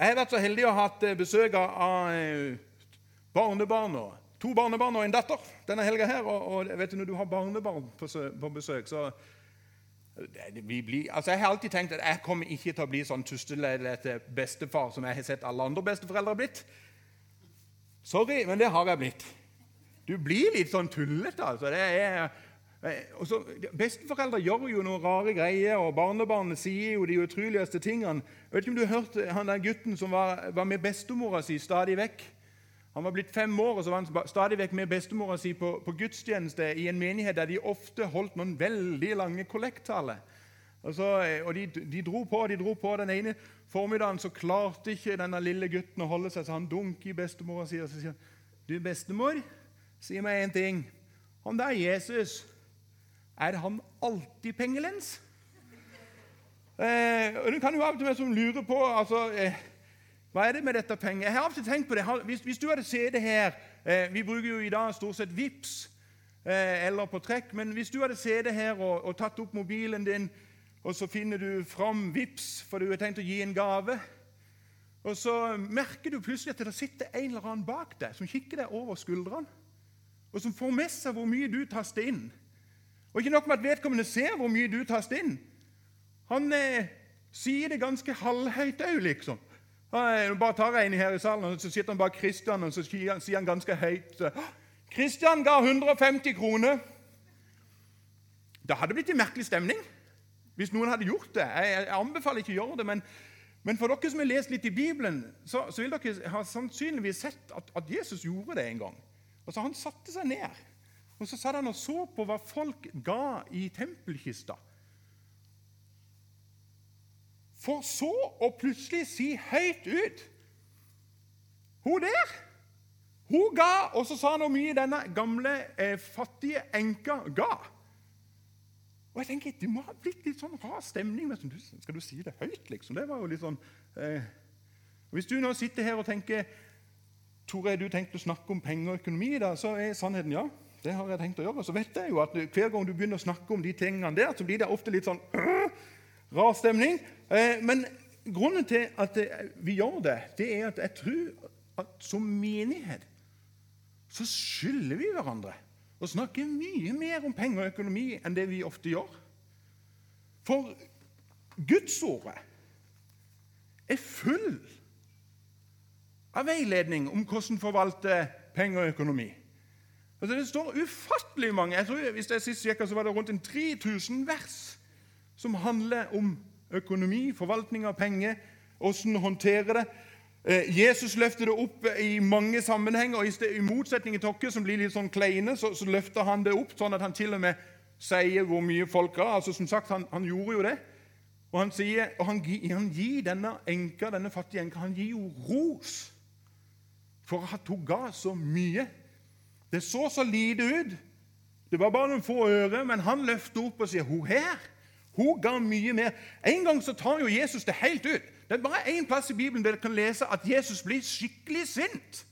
Jeg har vært så heldig å ha hatt eh, besøk av eh, barnebarn. og To barnebarn og en datter denne helga her. Og, og vet du, når du har barnebarn på, besøk, så blir, altså Jeg har alltid tenkt at jeg kommer ikke til å bli sånn tustelete bestefar som jeg har sett alle andre besteforeldre blitt. Sorry, men det har jeg blitt. Du blir litt sånn tullete, altså. Det er, så, besteforeldre gjør jo noen rare greier, og barnebarnet sier jo de utroligste tingene. Jeg vet ikke om du hørte hørt han der gutten som var, var med bestemora si stadig vekk? Han var blitt fem år, og så var han stadig vekk med bestemora si på, på gudstjeneste i en menighet der de ofte holdt noen veldig lange kollekttaler. Og, så, eh, og de, de dro på de dro på. Den ene formiddagen så klarte ikke denne lille gutten å holde seg, så han dunker i bestemora si og så sier han, du, bestemor, si meg en ting. Han der Jesus, er han alltid pengelens? Eh, og Du kan jo av og til som lurer på altså, eh, hva er det med dette penger? Jeg har til tenkt på det. Hvis, hvis du hadde sett det her eh, Vi bruker jo i dag stort sett VIPS eh, eller på trekk. Men hvis du hadde sett det her og, og tatt opp mobilen din, og så finner du fram VIPS, for du har tenkt å gi en gave Og så merker du plutselig at det sitter en eller annen bak deg som kikker deg over skuldrene, og som får med seg hvor mye du taster inn. Og ikke nok med at vedkommende ser hvor mye du tas inn. Han eh, sier det ganske halvhøyt òg, liksom. Han, bare tar jeg en her i salen, og så sitter han bak Kristian og så sier han, sier han ganske høyt Kristian ga 150 kroner. Det hadde blitt en merkelig stemning hvis noen hadde gjort det. Jeg, jeg anbefaler ikke å gjøre det, men, men for dere som har lest litt i Bibelen, så, så vil dere ha sannsynligvis sett at, at Jesus gjorde det en gang. Altså Han satte seg ned og så satt han og så på hva folk ga i tempelkista. For så å plutselig si høyt ut Hun der, hun ga, og så sa han hvor mye denne gamle, eh, fattige enka ga. Og jeg tenker, Det må ha blitt litt sånn rar stemning. Men skal du si det høyt, liksom? Det var jo litt sånn... Eh. Hvis du nå sitter her og tenker Tore, du tenkte å snakke om penger og økonomi, da, så er sannheten ja. Det har jeg tenkt å gjøre. Så vet jeg jo at hver gang du begynner å snakke om de tingene der, så blir det ofte litt sånn øh, rar stemning. Eh, men grunnen til at vi gjør det, det er at jeg tror at som menighet så skylder vi hverandre å snakke mye mer om penger og økonomi enn det vi ofte gjør. For Gudsordet er full av veiledning om hvordan forvalte penger og økonomi. Altså, det står ufattelig mange jeg tror Hvis jeg sist sjekka, så var det rundt en 3000 vers som handler om økonomi, forvaltning av penger, hvordan håndtere det. Eh, Jesus løfter det opp i mange sammenhenger, og i motsetning til dere som blir litt sånn kleine, så, så, løfter han det opp sånn at han til og med sier hvor mye folk har. Altså, som sagt, han, han gjorde jo det. Og han, sier, og han, han gir denne enka, denne fattige enka han gir jo ros for at hun ga så mye. Det så så lite ut. Det var bare noen få øre, men han løfter opp og sier hun her hun ga mye mer. En gang så tar jo Jesus det helt ut. Det er bare én plass i Bibelen der dere kan lese at Jesus blir skikkelig sint.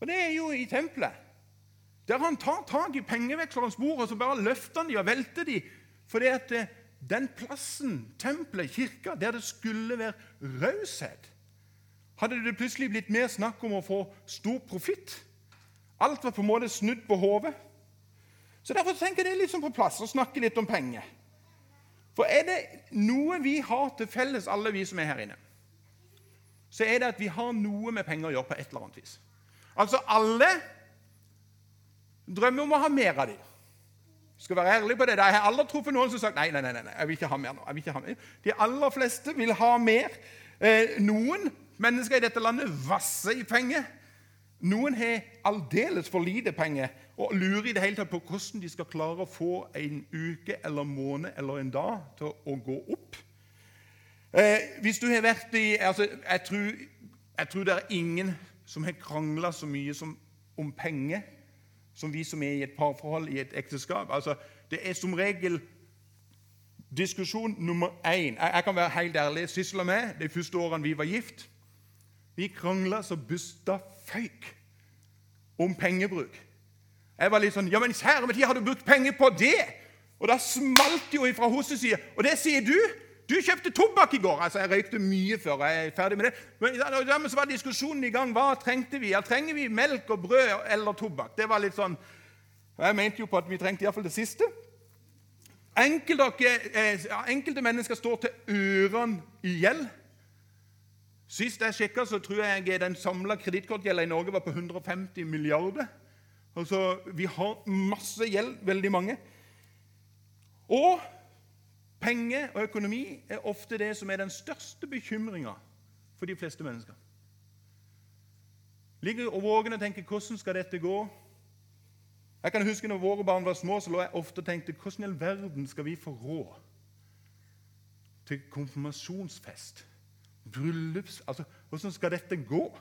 Og Det er jo i tempelet. Der han tar tak i pengevekslerens bord og så bare løfter han de og velter de. Fordi at eh, den plassen, tempelet, kirka, der det skulle være raushet, hadde det plutselig blitt mer snakk om å få stor profitt. Alt var på en måte snudd på hodet. Så Derfor tenker jeg det er litt sånn på plass å snakke litt om penger. For er det noe vi har til felles, alle vi som er her inne, så er det at vi har noe med penger å gjøre på et eller annet vis. Altså alle drømmer om å ha mer av dem. Skal være ærlig på det. Jeg har aldri truffet noen som har sagt nei, nei, nei, nei, jeg vil ikke ha mer nå. jeg vil ikke ha mer. De aller fleste vil ha mer. Eh, noen mennesker i dette landet vasser i penger. Noen har aldeles for lite penger og lurer i det hele tatt på hvordan de skal klare å få en uke eller måned eller en dag til å gå opp. Eh, hvis du har vært i altså, jeg, tror, jeg tror det er ingen som har krangla så mye som, om penger som vi som er i et parforhold, i et ekteskap. Altså, det er som regel diskusjon nummer én. Jeg, jeg kan være helt ærlig. Sissel og meg, de første årene vi var gift, vi krangla så busta føyk om pengebruk. Jeg var litt sånn Ja, men kjære min tid, har du brukt penger på det? Og da smalt det jo ifra hennes side. Og det sier du? Du kjøpte tobakk i går. Altså, Jeg røykte mye før. jeg er ferdig med det. Men dermed så var diskusjonen i gang. Hva trengte vi? Ja, trenger vi melk og brød eller tobakk? Det var litt sånn, Jeg mente jo på at vi trengte iallfall det siste. Enkelte, eh, enkelte mennesker står til ørene i gjeld. Sist jeg sjekka, så tror jeg den samla kredittkortgjelda i Norge var på 150 milliarder. Altså, Vi har masse gjeld, veldig mange. Og penger og økonomi er ofte det som er den største bekymringa for de fleste mennesker. Ligger og vågen og tenker 'Hvordan skal dette gå?' Jeg kan huske når våre barn var små, så lå jeg ofte og tenkte 'Hvordan i all verden skal vi få råd til konfirmasjonsfest?' Bryllups... Altså, Hvordan skal dette gå?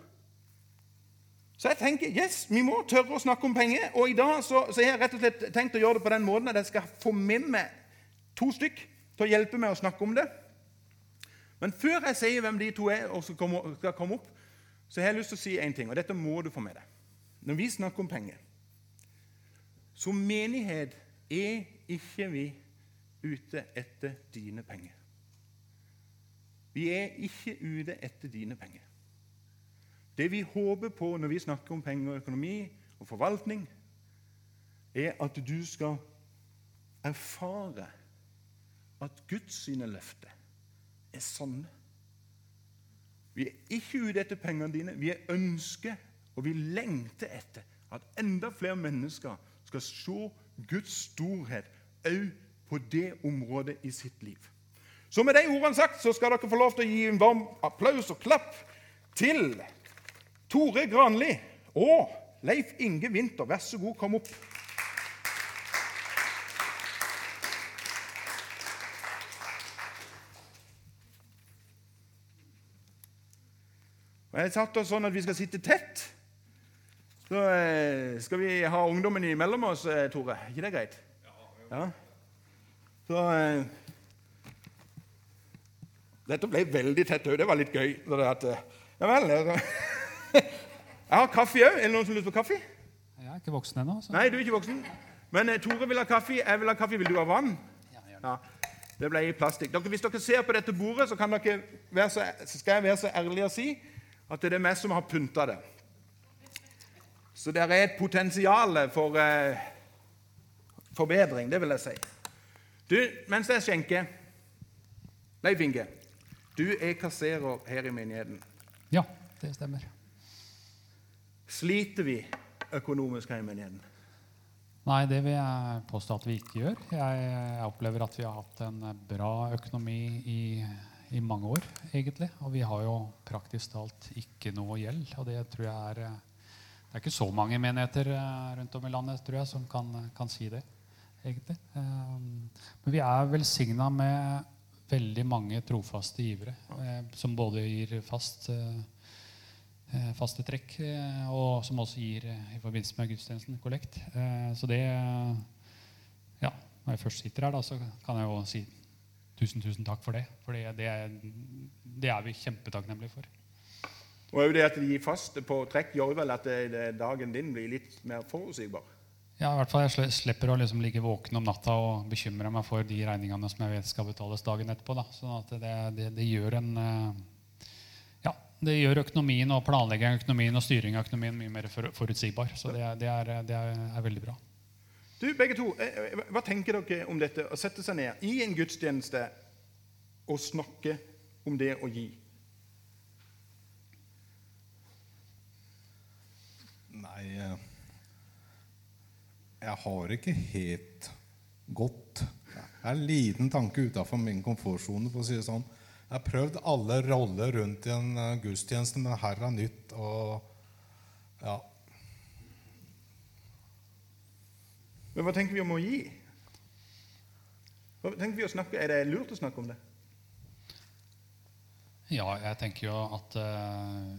Så jeg tenker yes, vi må tørre å snakke om penger. Og i dag så, så jeg har jeg rett og slett tenkt å gjøre det på den måten at jeg skal få med meg to stykk til å hjelpe meg å snakke om det. Men før jeg sier hvem de to er, og skal komme, skal komme opp, så har jeg lyst til å si én ting, og dette må du få med deg. Når vi snakker om penger Som menighet er ikke vi ute etter dine penger. Vi er ikke ute etter dine penger. Det vi håper på når vi snakker om penger og økonomi og forvaltning, er at du skal erfare at Guds sine løfter er sanne. Vi er ikke ute etter pengene dine. Vi ønsker og vi lengter etter at enda flere mennesker skal se Guds storhet òg på det området i sitt liv. Så med de ordene sagt så skal dere få lov til å gi en varm applaus og klapp til Tore Granli og Leif Inge Winther. Vær så god, kom opp. Jeg Jeg satt oss sånn at vi skal sitte tett. Så eh, skal vi ha ungdommen imellom oss, eh, Tore. Er ikke det greit? Ja. Så eh, Dette ble veldig tett òg. Det var litt gøy. Det at, eh, ja vel. Jeg har kaffe òg. Er det noen som har lyst på kaffe? Jeg er ikke voksen ennå. Nei, du er ikke voksen. Men eh, Tore vil ha kaffe. Jeg vil ha kaffe. Vil du ha vann? Ja, Det ble i plastikk. Dere, hvis dere ser på dette bordet, så, så, så skal jeg være så ærlig å si at det er meg som har pynta det. Så det er et potensial for eh, forbedring, det vil jeg si. Du, mens jeg skjenker Leif Inge, du er kasserer her i menigheten. Ja, det stemmer. Sliter vi økonomisk her i menigheten? Nei, det vil jeg påstå at vi ikke gjør. Jeg, opplever at vi har hatt en bra økonomi i, i, mange år, egentlig. Og vi har jo praktisk talt ikke noe gjeld. Og det tror jeg er Det er ikke så mange menigheter eh, rundt om i landet tror jeg, som kan, kan si det, egentlig. Eh, men vi er velsigna med veldig mange trofaste givere, eh, som både gir fast Eh, faste trekk, eh, og som også gir eh, i forbindelse med gudstjenesten kollekt. Så det Ja, når jeg først sitter her, da, så kan jeg jo si tusen, tusen takk for det. For det, det, det er vi kjempetakknemlige for. Og det at de gir fast på trekk, gjør vel at dagen din blir litt mer forutsigbar? Ja, i hvert fall jeg slipper å liksom ligge våken om natta og bekymre meg for de regningene som jeg vet skal betales dagen etterpå. Da. Sånn at det, det, det gjør en det gjør økonomien og planlegging av økonomien og styring av økonomien mye mer forutsigbar. Så det, det, er, det er, er, veldig bra. Du, begge to, eh, eh, Hva tenker dere om dette å sette seg ned i en gudstjeneste og snakke om det å gi? Nei eh, Jeg har ikke helt gått. Det er en liten tanke utafor min komfortsone. for å si det sånn. Jeg har prøvd alle roller rundt i en uh, gudstjeneste, men her er nytt. og ja. Men hva tenker vi om å gi? Hva tenker vi å snakke? Er det lurt å snakke om det? Ja, jeg tenker jo at uh,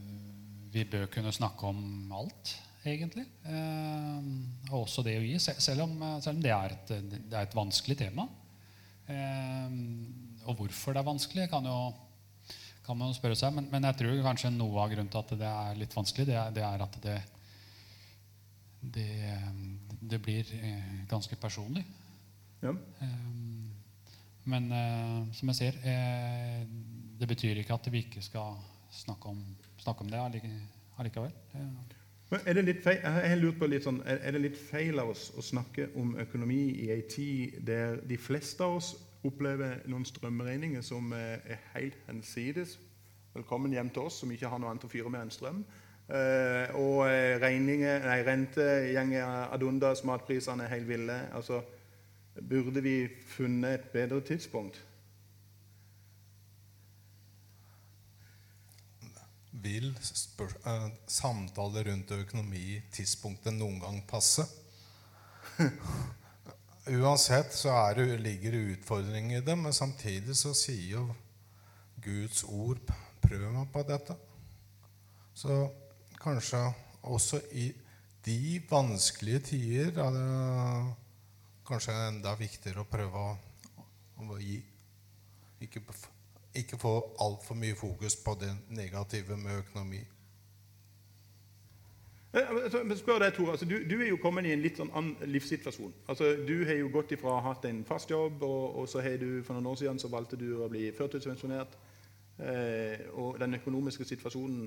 vi bør kunne snakke om alt, egentlig. Eh, og også det å gi, selv om, selv om det, er et, det, er et, vanskelig tema. Eh, og hvorfor det er vanskelig, kan, jo, kan man jo spørre seg. Men, men, jeg tror kanskje noe av grunnen til at det er litt vanskelig, det er, det er at det, det, det, blir eh, ganske personlig. Ja. Um, Men eh, som jeg ser, eh, det betyr ikke at vi ikke skal snakke om, snakke om det allikevel. Men er det litt feil, jeg på litt sånn, er det litt feil av oss å snakke om økonomi i ei tid der de fleste av oss opplever noen strømregninger som eh, er helt hensides? Velkommen hjem til oss som ikke har noe annet å fyre med enn strøm. Eh, og eh, regninger, nei, rente gjenger ad undas, matprisene er helt ville. Altså, burde vi funnet et bedre tidspunkt? Vil spør, eh, samtaler rundt økonomi tidspunktet noen gang passe? Uansett så det, ligger det utfordringer i det, men samtidig så sier jo Guds ord prøv meg på dette. Så kanskje også i de vanskelige tider er det kanskje enda viktigere å prøve å, å gi. Ikke, ikke få altfor mye fokus på det negative med økonomi. Eh, altså, men spør deg, Tore, altså, du, du er jo kommet i en litt sånn annen livssituasjon. Altså, du har jo gått ifra å ha hatt en fast jobb, og, og så har du for noen år siden så valgte du å bli førtidspensjonert. Eh, og den økonomiske situasjonen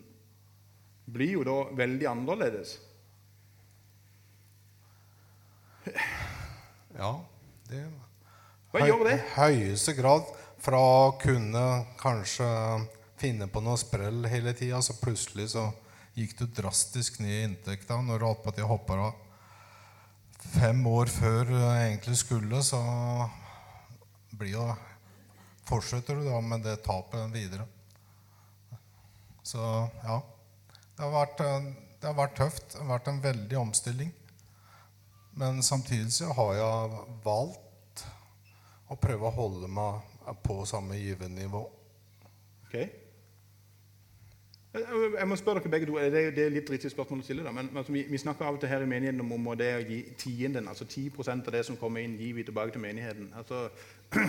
blir jo da veldig annerledes. Ja, det Hva gjør det? I høyeste grad fra å kunne kanskje finne på noe sprell hele tida, så plutselig så gikk du drastisk ned i inntekta. Når attpåtil hopper av fem år før du egentlig skulle, så blir jo fortsetter du da med det tapet videre. Så ja. Det har vært, det har vært tøft. Det har vært en veldig omstilling. Men samtidig så har jeg valgt å prøve å holde meg på samme givenivå. Ok. Eh, Jeg må spørre dere begge to, Det er det litt drittig spørsmål å stille, da, men altså, vi, vi snakker av og til her i menigheten om, om det å gi tienden, altså 10% av det som kommer inn, gir vi tilbake til menigheten. Altså,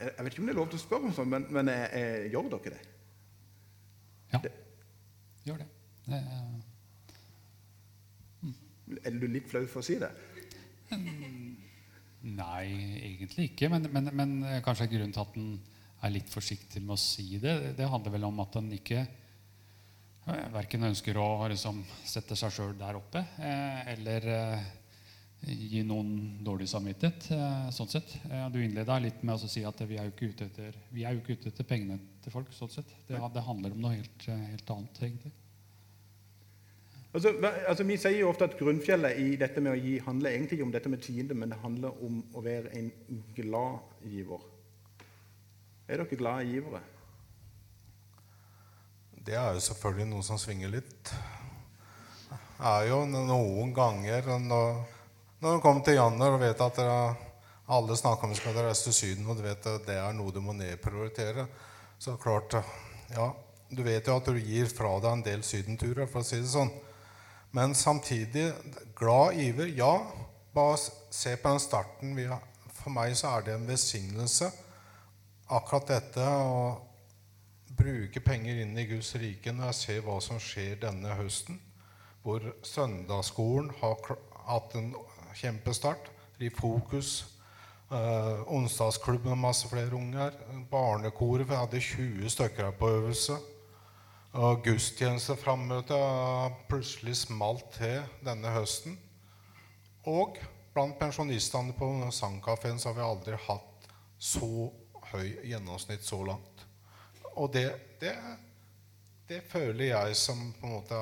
jeg vet ikke om det er lov til å spørre om men, men jeg, jeg, gjør dere det? Ja, Det- gjør det. det er- Er du litt flau for å si det? Nei, egentlig ikke. Men, men, men kanskje grunnen til at den er litt forsiktig med å si det, det handler vel om at den ikke eh, verken ønsker å liksom, sette seg sjøl der oppe eh, eller eh, gi noen dårlig samvittighet. Sånn sett. Du innleda litt med å si at vi er jo ikke ute etter, er ikke ute etter pengene til folk. sånn sett. Det, det handler om noe helt, helt annet, egentlig. Altså, altså, Vi sier jo ofte at grunnfjellet i dette med å gi handler egentlig ikke om dette med tiende, men det handler om å være en glad giver. Er dere glade givere? Det er jo selvfølgelig noe som svinger litt. Det er jo noen ganger når, du kommer til Janner og vet at dere, alle snakker om at skal reise til Syden, og du vet at det er noe du må nedprioritere, så klart Ja, du vet jo at du gir fra deg en del sydenturer, for å si det sånn. Men samtidig glad iver. Ja, bare se på den starten. For meg så er det en velsignelse, akkurat dette å bruke penger inn i Guds rike når jeg ser hva som skjer denne høsten, hvor søndagsskolen har hatt en kjempestart. I fokus. Eh, onsdagsklubben har masse flere unger. Barnekoret vi hadde 20 stykker her på øvelse. Og gudstjenesteframmøtet plutselig smalt til denne høsten. Og blant pensjonistene på sangkafeen har vi aldri hatt så høy gjennomsnitt så langt. Og det, det, det føler jeg som på en måte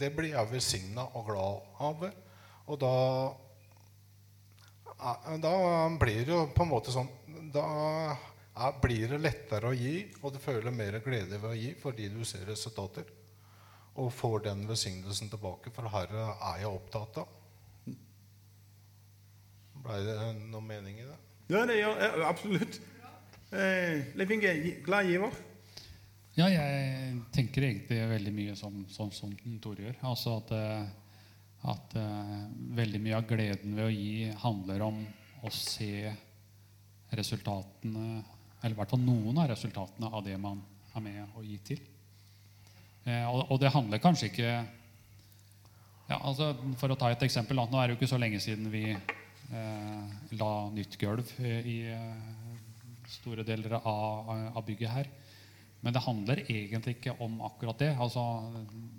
Det blir jeg velsigna og glad av. Og da Da blir det jo på en måte sånn Da er, blir det lettere å gi, og du føler mer glede ved å gi fordi du ser resultater. Og får den velsignelsen tilbake, for Herre er jeg opptatt av. Ble det noe mening i det? Ja, det gjør ja, absolutt. Eh, Leif Inge, glad giver? Ja, jeg tenker egentlig veldig mye som, som, som Tore gjør. Altså at, eh, at uh, veldig mye av gleden ved å gi handler om å se resultatene Eller i hvert fall noen av resultatene av det man er med å gi til. Eh, og, det handler kanskje ikke ja, altså For å ta et eksempel. Nå er det jo ikke så lenge siden vi eh, la nytt gulv eh, i eh, store deler av, av bygget her. Men det handler egentlig ikke om akkurat det. Altså,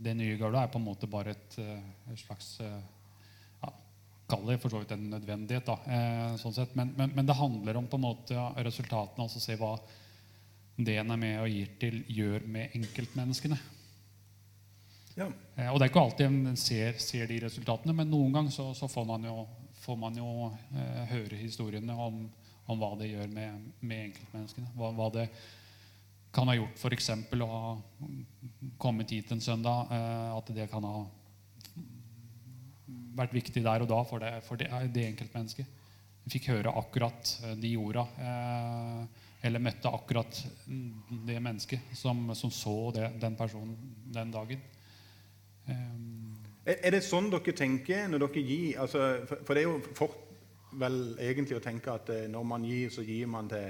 det nye gulvet er på en måte bare et, et slags Kall det for så vidt en nødvendighet. da, eh, sånn. Men, men, men, det handler om på en måte resultatene, altså se hva det en er med og gir til, gjør med enkeltmenneskene. Ja. Eh, og det er ikke alltid en ser, ser de resultatene, men noen ganger så, så får man jo, får man jo eh, høre historiene om, om, hva det gjør med, med enkeltmenneskene. Hva, hva, det kan ha gjort f.eks. å ha kommet hit en søndag. Eh, at det kan ha vært viktig der og da for det, det, det enkeltmennesket. Vi fikk høre akkurat eh, de orda. Eh, eller møtte akkurat det mennesket som, som så det, den personen den dagen. Um, er, er, det sånn dere tenker når dere gir? Altså, for, for, det er jo fort vel egentlig å tenke at eh, når man gir, så gir man til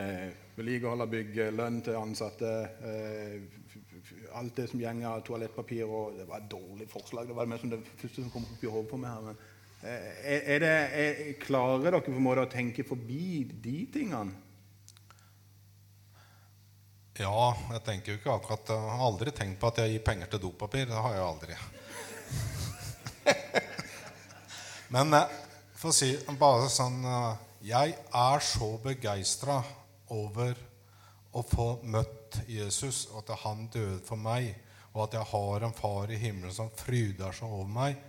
eh, vedlikehold av bygg, lønn til ansatte eh, Alt det som gjenger av toalettpapir og Det var et dårlig forslag. Det var det som det første som kom opp i hodet på meg her. men eh, er det, er, Klarer dere på en måte å tenke forbi de tingene? Ja, jeg tenker jo ikke akkurat Jeg har aldri tenkt på at jeg gir penger til dopapir. Det har jeg aldri. Men eh, for å si bare sånn eh, Jeg er så begeistra over å få møtt Jesus, og at han døde for meg, og at jeg har en far i himmelen som fryder seg over meg,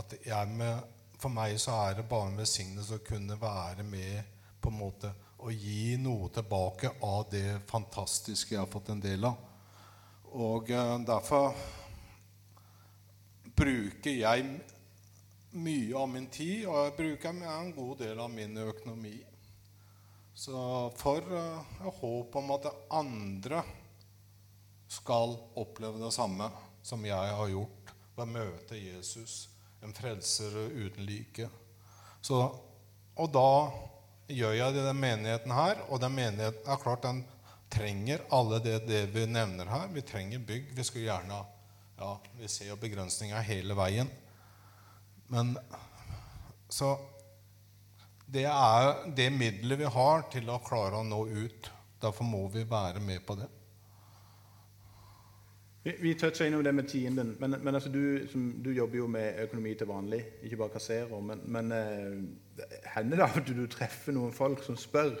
at med, for meg så er det bare en velsignelse å kunne være med på en måte å gi noe tilbake av det fantastiske jeg har fått en del av. Og eh, derfor bruker jeg mye av min tid, og jeg bruker en god del av min økonomi. Så for uh, håp om at andre skal oppleve det samme som jeg har gjort ved å møte Jesus, en frelser uten like. Så, og da gjør jeg det i den menigheten her. Og den menigheten er klart den trenger alle det, det vi nevner her. Vi trenger bygg. Vi skulle gjerne ja, Vi ser jo begrensninger hele veien. Men så Det er det middelet vi har til å klare å nå ut. Derfor må vi være med på det. Vi, vi toucha innom det med tienden. Men, men altså du, som, du, jobber jo med økonomi til vanlig, ikke bare kasserer. Men, men eh, hender det at du treffer noen folk som spør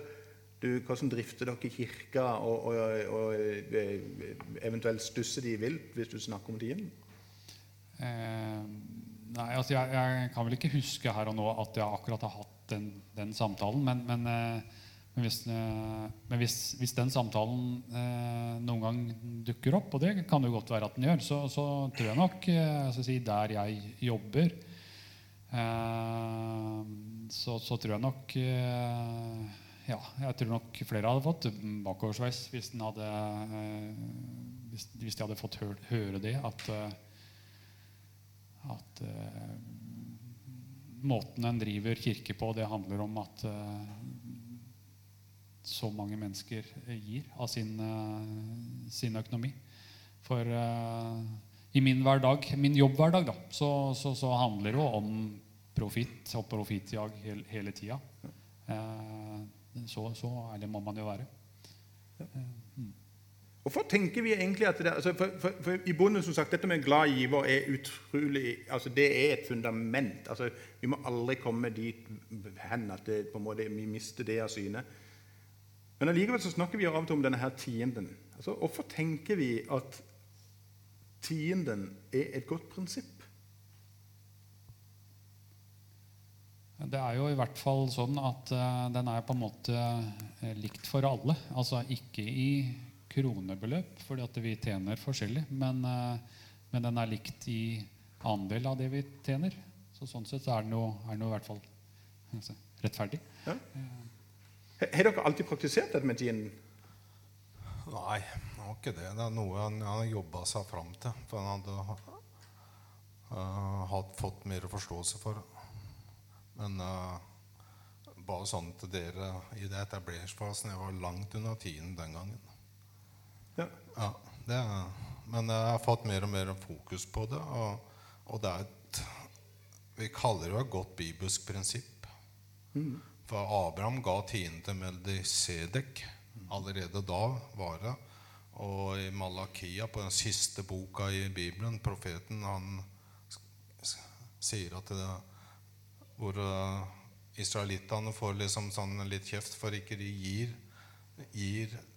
du, hvordan drifter dere kirka, og, og, og, og eventuelt stusser de vilt hvis du snakker om tienden? Eh, nei, altså jeg, jeg, kan vel ikke huske her og nå at jeg akkurat har hatt den, den samtalen. Men, men eh, men hvis, eh, men hvis, hvis den samtalen eh, noen gang dukker opp, og det kan jo godt være at den gjør, så, så tror jeg nok eh, si, Der jeg jobber, så, så, tror jeg nok Ja, jeg tror nok flere hadde fått bakoversveis hvis, hadde, hvis, hvis, de hadde fått høre, høre det. At, at måten en driver kirke på, det handler om at så mange mennesker eh, gir av sin, eh, sin økonomi. For uh, i min hverdag, min jobbhverdag da, så, så, så handler det om profitt og profittjag hele, hele tida. Så, så ærlig må man jo være. Mm. Hvorfor tenker vi egentlig at det, altså for, for, for, I bunnen som sagt, Dette med glad giver er utrolig altså det er et fundament. altså Vi må aldri komme dit hen at det, på en måte, vi mister det av syne. Men allikevel så snakker vi av og til om denne her tienden. Altså, hvorfor tenker vi at tienden er et godt prinsipp? Det er jo i hvert fall sånn at uh, den er på en måte uh, likt for alle. Altså ikke i kronebeløp, fordi at vi tjener forskjellig, men, uh, men, den er likt i andel av det vi tjener. Så sånn sett er den jo, er den jo i hvert fall rettferdig. Ja. Har dere alltid praktisert dette med ginen? Nei, det var ikke det. Det er noe han, han jobba seg fram til. For han hadde uh, hatt, fått mer forståelse for. Men uh, bare sånn til dere i det etableringsfasen Jeg var langt unna tiden den gangen. Ja. ja det, men jeg har fått mer og mer fokus på det. Og, og det er et Vi kaller det jo et godt bibelsk prinsipp. For Abraham ga tiende til Meldisedek. Allerede da var det. Og i Malakia, på den siste boka i Bibelen, profeten, han sier at det, hvor uh, israelittene får liksom sånn litt kjeft for ikke de gir, gir eh,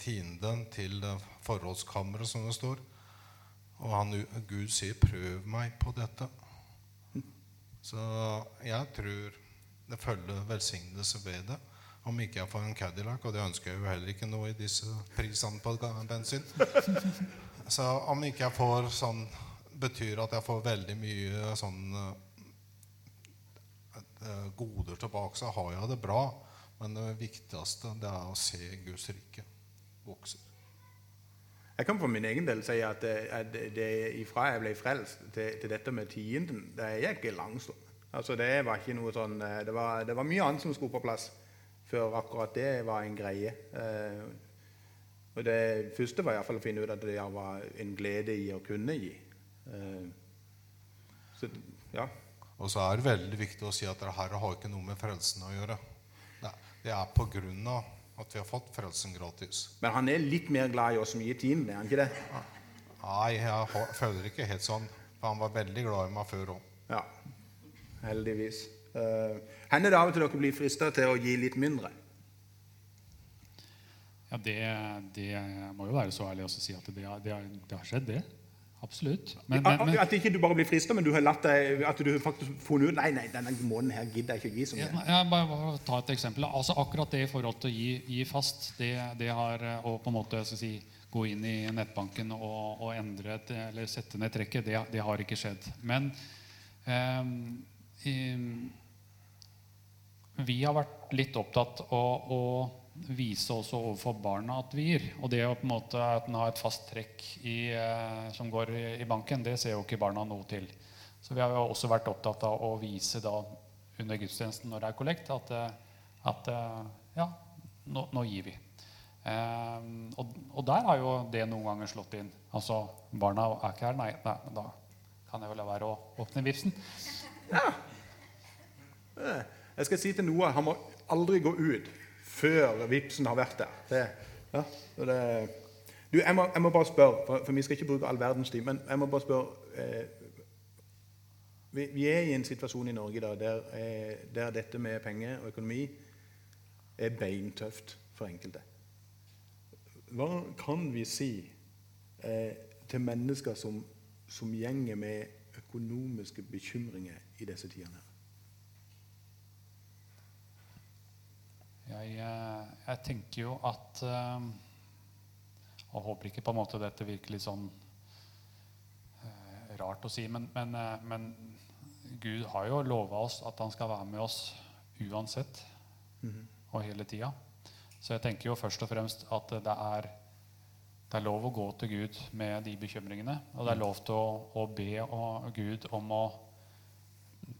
tienden til eh, forrådskammeret, som det står. Og han, Gud sier 'prøv meg på dette'. Så jeg tror det følger velsignelse ved det. Om ikke jeg får en Cadillac, og det ønsker jeg jo heller ikke nå i disse prisene på bensin. Så om ikke jeg får sånn betyr at jeg får veldig mye sånn eh, goder tilbake, så har jeg det bra. Men det viktigste det er å se Guds rike vokse. Jeg kan for min egen del si at, det, at det, ifra jeg ble frelst til, til dette med tienden, det ikke langstående. Altså det var ikke noe sånn, eh, det var, det var mye annet som skulle på plass før akkurat det var en greie. Eh, og det første var i hvert fall å finne ut at det var en glede i å kunne gi. Eh, så, ja. Og så er det veldig viktig å si at det her har ikke noe med frelsen å gjøre. Det, er på grunn av at vi har fått frelsen gratis. Men han er litt mer glad i oss som gir tienden, er han ikke det? Nei, jeg føler ikke helt sånn. For han var veldig glad i meg før òg. Ja, heldigvis. Uh, hender det av og til dere blir frista til å gi litt mindre? Ja, det, det jeg må jo være så ærlig å si at det, det, har- det har skjedd, det. Absolutt. Men, men, men at ikke du bare blir frista, men du har latt deg, at du faktisk funnet ut Nei, nei, denne måneden her gidder jeg ikke å gi så Ja, mye. jeg bare, ta et eksempel. Altså Akkurat det i forhold til å gi, gi fast, det, det har å på en måte skal si, gå inn i nettbanken og, og endre et, eller sette ned trekket, det, det har ikke skjedd. Men um, i, vi har vært litt opptatt av å vise også overfor barna at vi gir. Og det å på en måte at en har et fast trekk i, eh, som går i, banken, det ser jo ikke barna noe til. Så vi har jo også vært opptatt av å vise da under gudstjenesten når det er kollekt, at, eh, at eh, ja, nå, nå gir vi. Um, og, og der har jo det noen ganger slått inn. Altså, barna er ikke her, nei, nei da kan jeg vel la være å åpne vipsen. Jeg skal si til Noah han må aldri gå ut før vipsen har vært der. Det, ja, det, du, jeg, må, jeg må bare spørre, for, for vi skal ikke bruke all verdens tid, men jeg må bare spørre eh, vi, vi er i en situasjon i Norge da, der, eh, der dette med penger og økonomi er beintøft for enkelte. Hva kan vi si eh, til mennesker som, som gjenger med økonomiske bekymringer i disse tidene? her? Jeg, eh, jeg tenker jo at eh, Og håper ikke på en måte dette virker litt sånn eh, rart å si, men, men, men Gud har jo lova oss at han skal være med oss uansett og hele tida. Så jeg tenker jo først og fremst at det er, det er lov å gå til Gud med de bekymringene. Og det er lov til å, å be Gud om å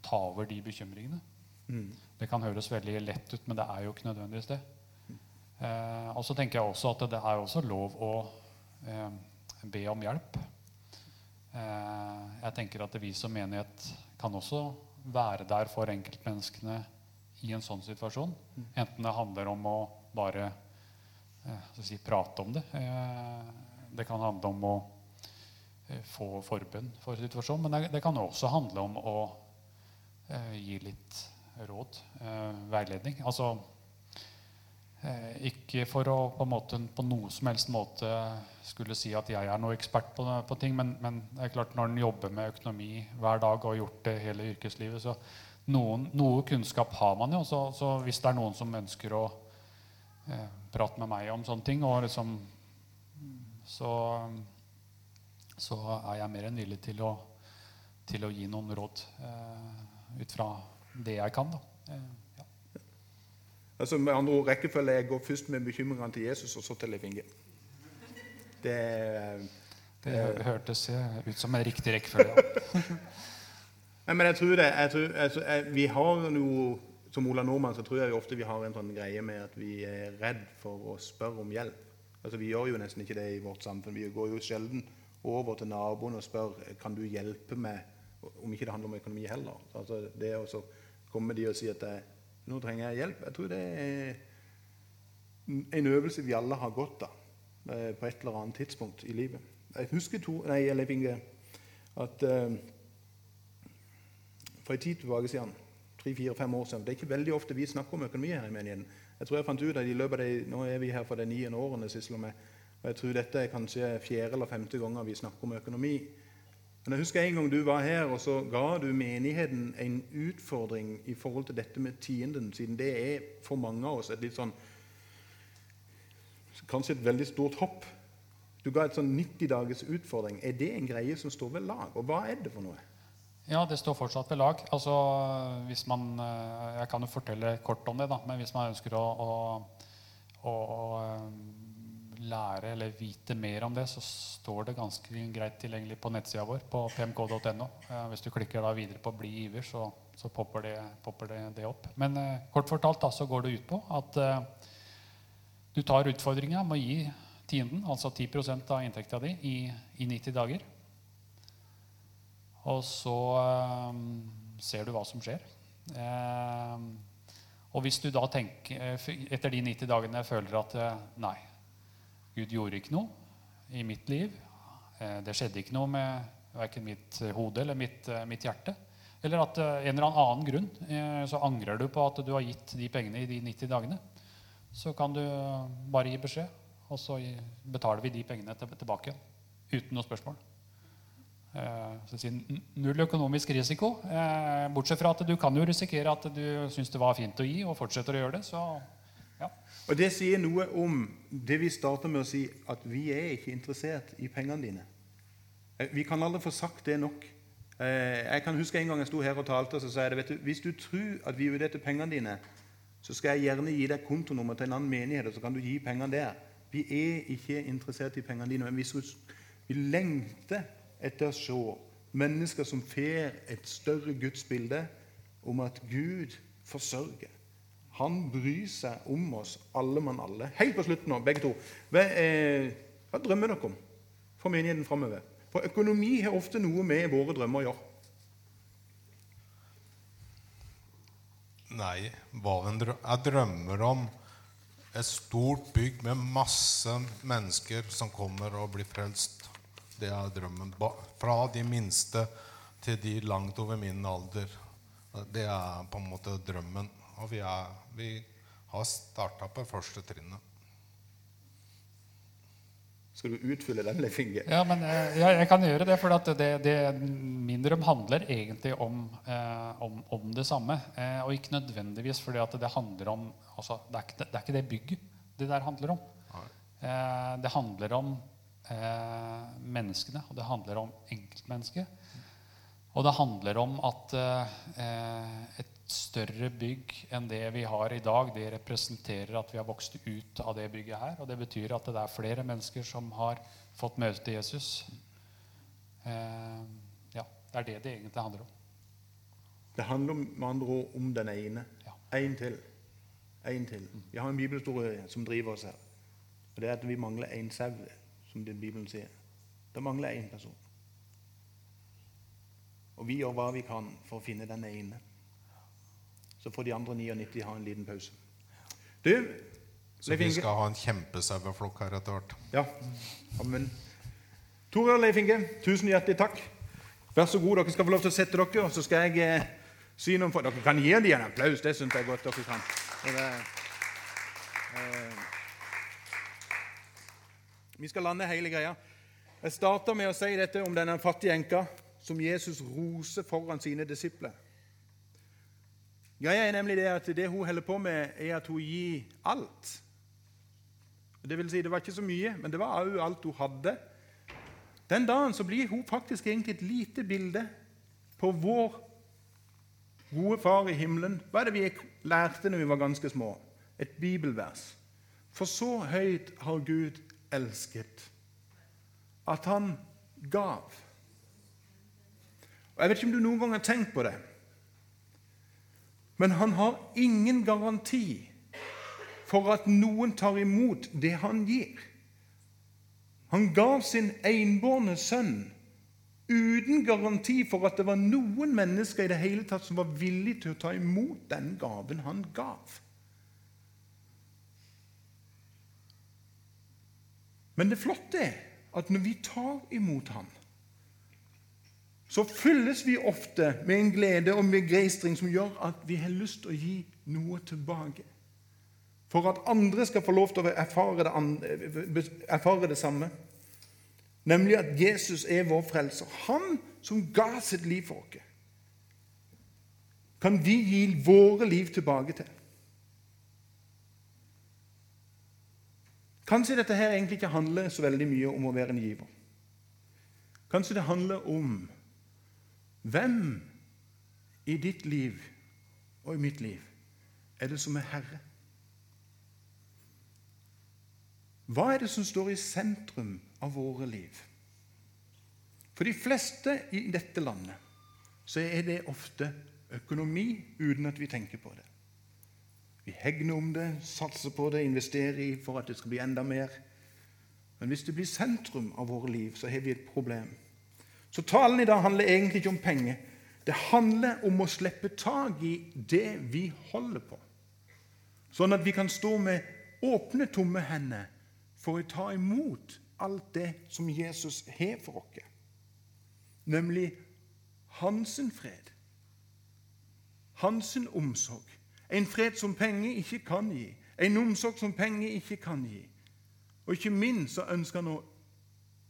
ta over de bekymringene. Det kan høres veldig lett ut, men det er jo ikke nødvendigvis det. Eh, og så tenker jeg også at det er også lov å eh, be om hjelp. Eh, jeg tenker at vi som menighet kan også være der for enkeltmenneskene i en sånn situasjon. Enten det handler om å bare eh, si, prate om det. Eh, det kan handle om å eh, få forbønn for situasjonen. Men det, det kan også handle om å gi litt råd, eh, veiledning. Altså eh, ikke for å på, måte, på noe som helst måte skulle si at jeg er noe ekspert på, på ting, men, men det er klart når en jobber med økonomi hver dag og har gjort det hele yrkeslivet, så noen, noe kunnskap har man jo. Så, så hvis det er noen som ønsker å eh, prate med meg om sånne ting, liksom, så, så er jeg mer enn villig til å, til å gi noen råd eh, ut fra det jeg kan. Da. Eh, ja. Altså med andre ord, rekkefølge jeg går først med bekymringene til Jesus, og så til Leif Inge. Det er Det hørtes eh, ut som en riktig rekkefølge. Ja. Nei, men jeg tror det jeg tror, altså, jeg, Vi har noe Som Ola Nordmann så tror jeg ofte vi har en sånn greie med at vi er redd for å spørre om hjelp. Altså Vi gjør jo nesten ikke det i vårt samfunn. Vi går jo sjelden over til naboen og spør kan du hjelpe meg, om ikke det handler om økonomi heller. Altså det å så komme de og si at jeg, Nå trenger jeg hjelp. Jeg tror det er en øvelse vi alle har godt av eh, på et eller annet tidspunkt i livet. Jeg husker to, nei, Leif Inge, at uh, for en tid tilbake siden, tre-fire-fem år siden Det er ikke veldig ofte vi snakker om økonomi her i menigheten. Jeg tror jeg fant ut at i løpet av de, Nå er vi her for de niende årene, sysler med, og jeg tror dette er kanskje fjerde eller femte ganger vi snakker om økonomi. Men jeg husker en gang du var her, og så ga du menigheten en utfordring i forhold til dette med tienden, siden det er for mange av oss et litt sånn Kanskje et veldig stort hopp. Du ga et sånn 90 dagers utfordring. Er det en greie som står ved lag? Og hva er det for noe? Ja, det står fortsatt ved lag. Altså, hvis man, eh, Jeg kan jo fortelle kort om det, da. Men hvis man ønsker å, å, å, å lære eller vite mer om det, så står det ganske greit tilgjengelig på nettsida vår på pmk.no. Hvis du klikker da videre på 'bli giver', så, så popper, det, popper det, det, opp. Men eh, kort fortalt da, så går det ut på at eh, du tar utfordringa med å gi tienden, altså 10 av inntekta di, i, i 90 dager. Og så um, ser du hva som skjer. Eh, og hvis du da tenker, etter de 90 dagene føler at nei, Gud gjorde ikke noe i mitt liv, det skjedde ikke noe med verken mitt hode eller mitt, mitt, hjerte, eller at en eller annen grunn så angrer du på at du har gitt de pengene i de 90 dagene, så kan du bare gi beskjed, og så betaler vi de pengene tilbake uten noe spørsmål. Så si, null økonomisk risiko. Eh, bortsett fra at du kan jo risikere at du syns det var fint å gi, og fortsetter å gjøre det. Så, ja. Og Det sier noe om det vi starter med å si, at vi er ikke interessert i pengene dine. Eh, vi kan aldri få sagt det nok. Jeg kan huske En gang jeg sto her og talte, og så sa jeg det, hvis du tror at vi er ute etter pengene dine, så skal jeg gjerne gi deg kontonummer til en annen menighet, og så kan du gi pengene der. Vi er ikke interessert i pengene dine, men vi lengter etter å se mennesker som får et større gudsbilde om at Gud forsørger. Han bryr seg om oss, alle mann alle. Helt på slutten nå, begge to. Hva, eh, hva drømmer dere om for menigheten framover? For økonomi har ofte noe med våre drømmer å gjøre. Nei, jeg drømmer om et stort bygg med masse mennesker som kommer og blir frelst. Det er drømmen. Fra de minste til de langt over min alder. Det er på en måte drømmen. Og vi, er, vi har starta på første trinnet. Skal du utfylle den, Leif Inge? Ja, men ja, jeg, jeg, kan gjøre det. For det, det, min drøm handler egentlig om, eh, om, om det samme. Eh, og ikke nødvendigvis fordi det handler om altså, det, er ikke, det, er ikke, det bygget det der handler om. Eh, det handler om eh, menneskene, og det handler om enkeltmennesket. Og det handler om at eh, et større bygg enn det vi har i dag, det representerer at vi har vokst ut av det bygget her. Og det betyr at det er flere mennesker som har fått møte Jesus. Eh, ja, Det er det det egentlig handler om. Det handler med andre ord om den ene. Én til. En til. Vi har en bibelhistorie som driver oss her. Og det er at vi mangler én sau som den Bibelen sier. Det mangler én person. Og vi gjør hva vi kan for å finne den ene. Så får de andre 99 ha en liten pause. Du, Så vi skal ha en kjempesaueflokk her etter hvert? Ja. Amen. Tore og Leif Inge, tusen hjertelig takk. Vær så god, dere skal få lov til å sette dere, så skal jeg eh, si noe for Dere kan gi dem en applaus. Det syns jeg godt dere kan. Det, eh, vi skal lande hele greia. Jeg starter med å si dette om denne fattige enka som Jesus roser foran sine disipler. Greia er nemlig det at det hun holder på med, er at hun gir alt. Det vil si, det var ikke så mye, men det var òg alt hun hadde. Den dagen så blir hun faktisk egentlig et lite bilde på vår gode far i himmelen. Hva er det vi lærte når vi var ganske små? Et bibelvers. For så høyt har Gud elsket. At han gav. Og Jeg vet ikke om du noen gang har tenkt på det, men han har ingen garanti for at noen tar imot det han gir. Han gav sin enbårne sønn uten garanti for at det var noen mennesker i det hele tatt som var villige til å ta imot den gaven han gav. Men det flotte er at når vi tar imot Han, så fylles vi ofte med en glede og begeistring som gjør at vi har lyst til å gi noe tilbake. For at andre skal få lov til å erfare det, erfare det samme. Nemlig at Jesus er vår frelser. Han som ga sitt liv for oss. Kan vi gi våre liv tilbake til? Kanskje dette her egentlig ikke handler så veldig mye om å være en giver. Kanskje det handler om hvem i ditt liv og i mitt liv er det som er herre? Hva er det som står i sentrum av våre liv? For de fleste i dette landet så er det ofte økonomi uten at vi tenker på det. Vi hegner om det, satser på det, investerer i for at det skal bli enda mer. Men hvis det blir sentrum av våre liv, så har vi et problem. Så talen i dag handler egentlig ikke om penger. Det handler om å slippe tak i det vi holder på, sånn at vi kan stå med åpne, tomme hender for å ta imot alt det som Jesus har for oss, nemlig hans fred, hans omsorg, en fred som penger ikke kan gi. En omsorg som penger ikke kan gi. Og ikke minst så ønsker han å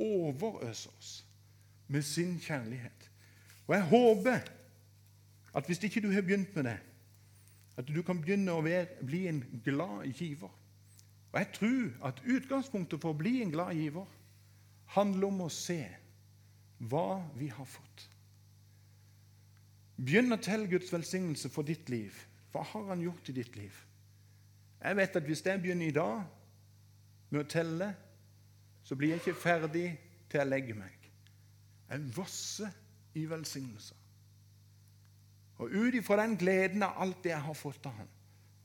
overøse oss med sin kjærlighet. Og jeg håper at hvis ikke du har begynt med det, at du kan begynne å være, bli en glad giver. Og jeg tror at utgangspunktet for å bli en glad giver handler om å se hva vi har fått. Begynn å telle Guds velsignelse for ditt liv. Hva har han gjort i ditt liv? Jeg vet at hvis jeg begynner i dag med å telle, så blir jeg ikke ferdig til jeg legger meg. Jeg vosse i velsignelser. Og ut ifra den gleden av alt det jeg har fått av ham,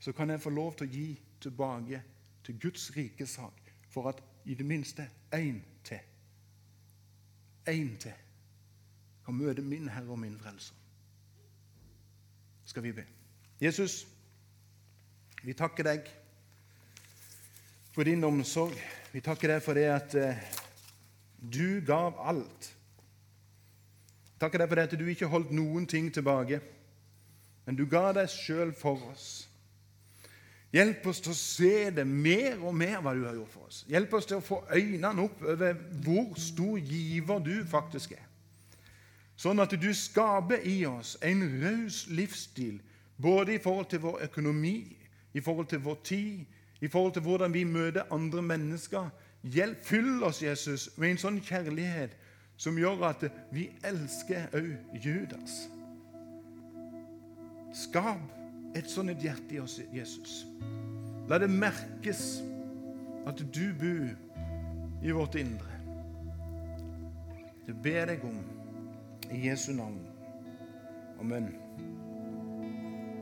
så kan jeg få lov til å gi tilbake til Guds rike sak, for at i det minste én til, én til, kan møte min Herre og min Frelser. Skal vi be? Jesus, vi takker deg for din omsorg. Vi takker deg for det at eh, du gav alt. Takker deg for at du ikke holdt noen ting tilbake, men du ga deg sjøl for oss. Hjelp oss til å se det mer og mer hva du har gjort for oss. Hjelp oss til å få øynene opp over hvor stor giver du faktisk er. Sånn at du skaper i oss en raus livsstil både i forhold til vår økonomi, i forhold til vår tid, i forhold til hvordan vi møter andre mennesker. Hjelp, Fyll oss, Jesus, med en sånn kjærlighet som gjør at vi elsker òg Judas. Skap et sånt hjerte i oss, Jesus. La det merkes at du bor i vårt indre. Det ber jeg om i Jesu navn. Amen.